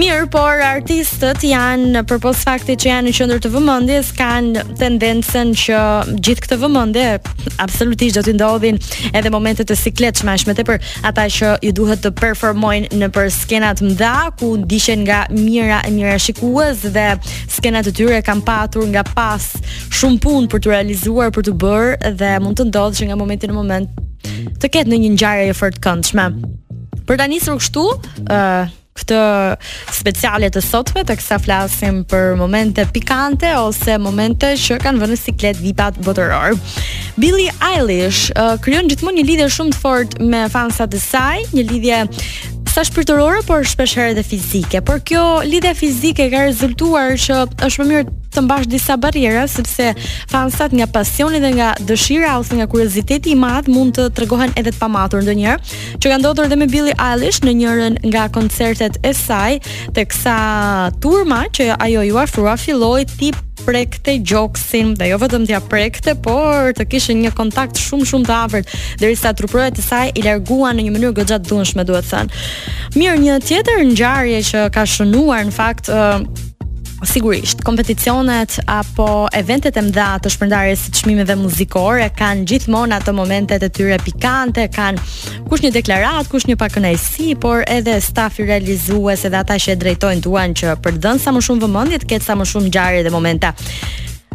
Mirë, por artistët janë përpos faktit që janë në qendër të vëmendjes, kanë tendencën që gjithë këtë vëmendje absolutisht do t'i ndodhin edhe momente të sikletshme, më tepër ata që u duhet të performojnë nëpër skena të mëdha ku ndiqen nga mijëra e mijëra shikues dhe skenat e tyre kanë patur nga pas shumë punë për t'u realizuar, për t'u bërë dhe mund të ndodhë që nga momenti në moment të ketë ndonjë ngjarje e fort këndshme. Për ta nisur kështu, ë uh, këtë speciale të sotme teksa flasim për momente pikante ose momente që kanë vënë në siklet vipat botëror. Billie Eilish uh, krijon gjithmonë një lidhje shumë të fortë me fansat e saj, një lidhje sa shpirtërore, por shpesh herë edhe fizike. Por kjo lidhja fizike ka rezultuar që është më mirë të mbash disa barriera sepse fansat nga pasioni dhe nga dëshira ose nga kurioziteti i madh mund të tregohen edhe të pamatur ndonjëherë. që ka ndodhur dhe me Billie Eilish në njërën nga koncertet e saj, teksa turma që ajo iu afrua filloi t'i prekte gjoksin dhe jo vetëm t'ia prekte, por të kishin një kontakt shumë shumë të afërt, derisa truprojat e saj i larguan në një mënyrë goxha të dhunshme, duhet thënë. Mirë, një tjetër ngjarje që ka shënuar në fakt Sigurisht, kompeticionet apo eventet e mëdha të shpërndarjes së çmimeve muzikore kanë gjithmonë ato momentet e tyre pikante, kanë kush një deklaratë, kush një pakënaqësi, por edhe stafi realizues edhe ata që e drejtojnë duan që për të dhënë sa më shumë vëmendje të ketë sa më shumë ngjarje dhe momente.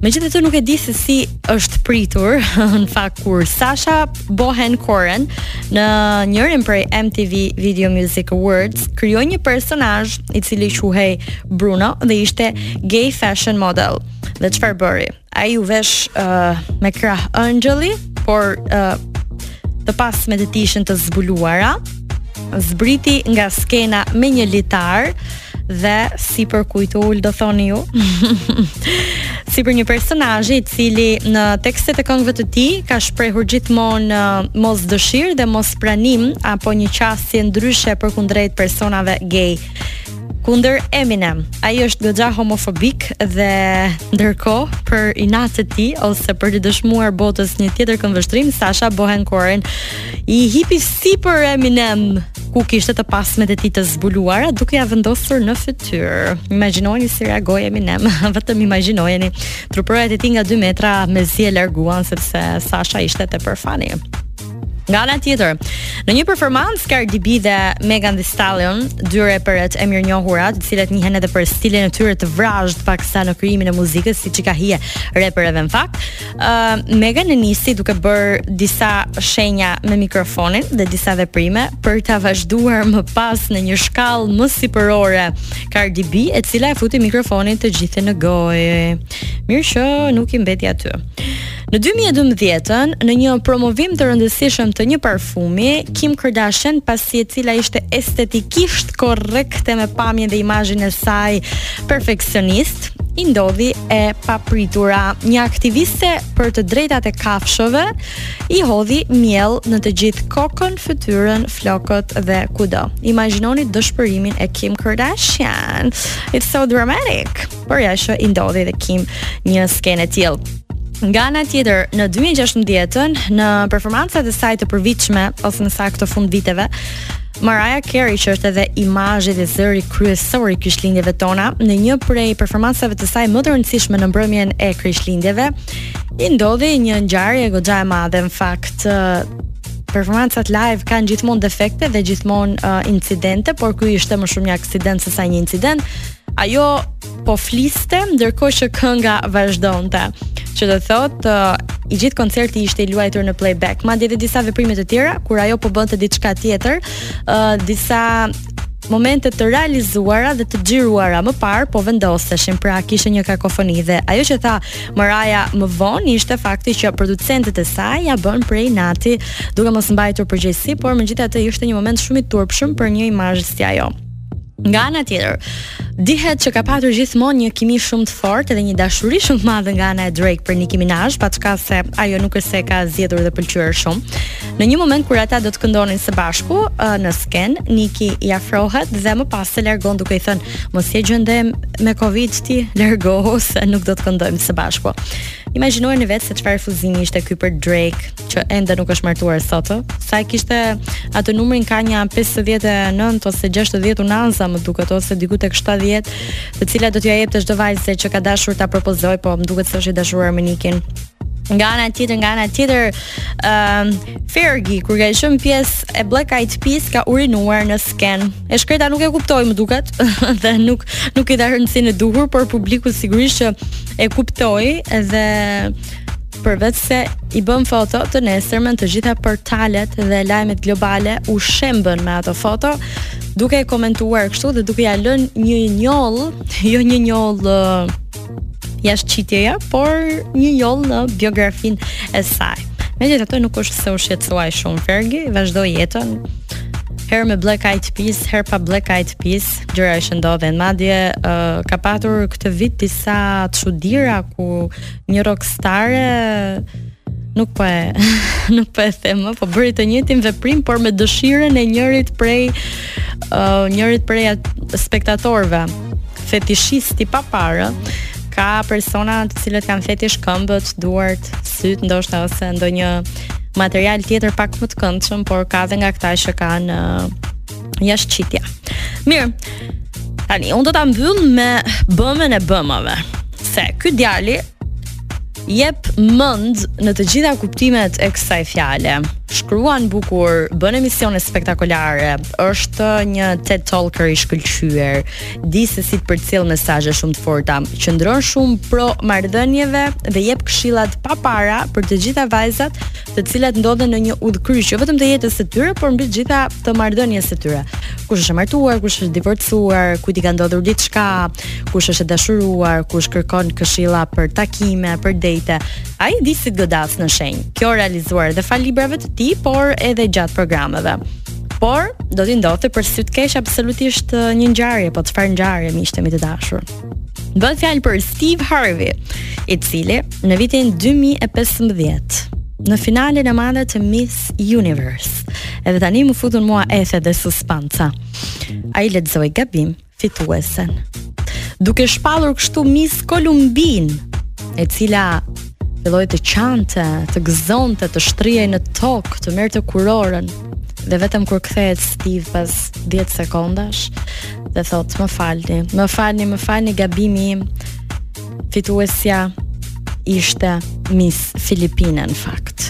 Megjithatë nuk e di se si është pritur në fakt kur Sacha Baron Cohen në njërin prej MTV Video Music Awards krijoi një personazh i cili quhej Bruno dhe ishte gay fashion model dhe çfarë bëri, ai u vesh uh, me krahë engjëlli por uh, të pasmet e tij ishin të zbuluara zbriti nga skena me një litar dhe sipër kujt u ul do thoni ju sipër një personazhi i cili në tekstet e këngëve të tij ka shprehur gjithmonë uh, mos dëshirë dhe mos pranim apo një qasje ndryshe përkundrejt personave gay kundër Eminem. Ai është goxha homofobik dhe ndërkohë për inat të tij ose për t'i dëshmuar botës një tjetër këndvështrim, Sacha Baron Cohen i hipi sipër Eminem ku kishte të pasmet e tij të zbuluara duke ia vendosur në fytyrë. Imagjinojeni si reagoi Eminem, vetëm imagjinojeni. Truprojat e tij nga 2 metra mezi e larguan sepse Sacha ishte tepër funny. Nga ana tjetër, në një performancë Cardi B dhe Megan Thee Stallion, dy reperet e mirënjohura, të cilat njihen edhe për stilin e tyre të vrazhdë paksa në krijimin e muzikës, siç i ka hije reperëve në fakt, Uh, Megan e nisi duke bërë disa shenja me mikrofonin dhe disa veprime për ta vazhduar më pas në një shkallë më sipërore Cardi B, e cila e futi mikrofonin të gjithë në gojë. Mirë që nuk i mbeti aty. Në 2012-ën, në një promovim të rëndësishëm të një parfumi, Kim Kardashian, pasi e cila ishte estetikisht korrekte me pamjen dhe imazhin e saj, perfeksionist i ndodhi e papritura. Një aktiviste për të drejtat e kafshëve i hodhi miell në të gjithë kokën, fytyrën, flokët dhe kudo. Imagjinoni dëshpërimin e Kim Kardashian. It's so dramatic. Por ja që i ndodhi dhe Kim një skenë e tillë. Nga ana tjetër, në 2016-ën, në performancat e saj të përvitshme ose në këto fundviteve, Mariah Carey që është edhe imazhi dhe zëri kryesor i Krishtlindjeve tona në një prej performancave të saj më të rëndësishme në mbrëmjen e Krishtlindjeve i ndodhi një ngjarje goxha e madhe në fakt performancat live kanë gjithmonë defekte dhe gjithmonë uh, incidente, por ky ishte më shumë një aksident sesa një incident. Ajo po fliste ndërkohë që kënga vazhdonte. Që do thotë, uh, i gjithë koncerti ishte i luajtur në playback. Madje edhe disa veprime të tjera kur ajo po bënte diçka tjetër, uh, disa momente të realizuara dhe të xhiruara më parë po vendoseshin, pra kishte një kakofoni dhe ajo që tha Mariah më vonë ishte fakti që producentët e saj ia bënë prej inati, duke mos mbajtur përgjegjësi, por megjithatë ishte një moment shumë i turpshëm për një imazh si ajo. Nga ana tjetër, dihet që ka patur gjithmonë një kimi shumë të fortë dhe një dashuri shumë të madhe nga ana e Drake për Nicki Minaj, paçka se ajo nuk është se ka zgjedhur dhe pëlqyer shumë. Në një moment kur ata do të këndonin së bashku në skenë, Nicki i afrohet dhe më pas e largon duke i thënë: "Mos je gjë ndë me Covid ti, largohu se nuk do të këndojmë së bashku." Imagjinojeni vetë se çfarë refuzimi ishte ky për Drake, që ende nuk është martuar sot. Sa e kishte atë numrin ka një 59 ose 60 unanza më duket ose diku tek 70, të cilat do t'ia jepte çdo vajze që ka dashur ta propozojë, po më duket se është i dashuruar me Nickin. Nga ana tjetër, nga ana tjetër, ëm uh, Fergie kur ka qenë pjesë e Black Eyed Peas ka urinuar në skenë. E shkreta nuk e kuptoi më duket dhe nuk nuk i dha rëndësinë e duhur, por publiku sigurisht që e kuptoi dhe përveç se i bënë foto të nesërmen të gjitha portalet dhe lajmet globale u shembën me ato foto duke e komentuar kështu dhe duke ia lënë një njollë, jo një njollë jashtëqitjeje, por një njollë në biografinë e saj. Megjithatë nuk është se u shqetësua shumë Fergie, vazhdoi jetën, herë me Black Eyed Peas, herë pa Black Eyed Peas, gjëra që ndodhin, madje, uh, ka patur këtë vit disa të çudira ku një rockstare nuk po e nuk po e them, po bëri të njëjtin veprim por me dëshirën e njërit prej uh, njërit prej spektatorëve fetishisti paparë ka persona të cilët kanë fetish këmbët, duart, sytë, ndoshta ose ndonjë material tjetër pak më të këndshëm, por ka edhe nga këta që kanë uh, Jashtëqitja. Mirë, tani, unë do ta mbyll me bëmën e bëmave. Se, ky djali, jep mend në të gjitha kuptimet e kësaj fjale. Shkruan bukur, bën emisione spektakolare, është një TED Talker i shkëlqyer, di se si të përcjellë mesazhe shumë të forta, qëndron shumë pro marrëdhënieve dhe jep këshilla të papara për të gjitha vajzat të cilat ndodhen në një udhëkryq, jo vetëm të jetës së tyre, por mbi të gjitha të marrëdhënies së tyre. Kush është martuar, kush është divorcuar, kujt i ka ndodhur diçka, kush është e dashuruar, kush kërkon këshilla për takime, për date. Ai di si të godasë në shenjë. Kjo realizuar edhe falë librave të tij, por edhe gjatë programeve. Por do t'i ndodhte për sy të keq absolutisht një ngjarje, po çfarë ngjarje miqtë mi të dashur. Bëhet fjalë për Steve Harvey, i cili në vitin 2015 në finalen e madhe të Miss Universe. Edhe tani më futen mua ethe dhe suspanca. Ai lexoi gabim fituesen. Duke shpallur kështu Miss Kolumbinë, e cila filloi të qante, të gëzonte, të shtrihej në tokë, të merrte kurorën. dhe vetëm kur kthehet Steve pas 10 sekondash dhe thotë më falni, më falni, më falni gabimi im. Fituesja ishte Miss Filipine në fakt.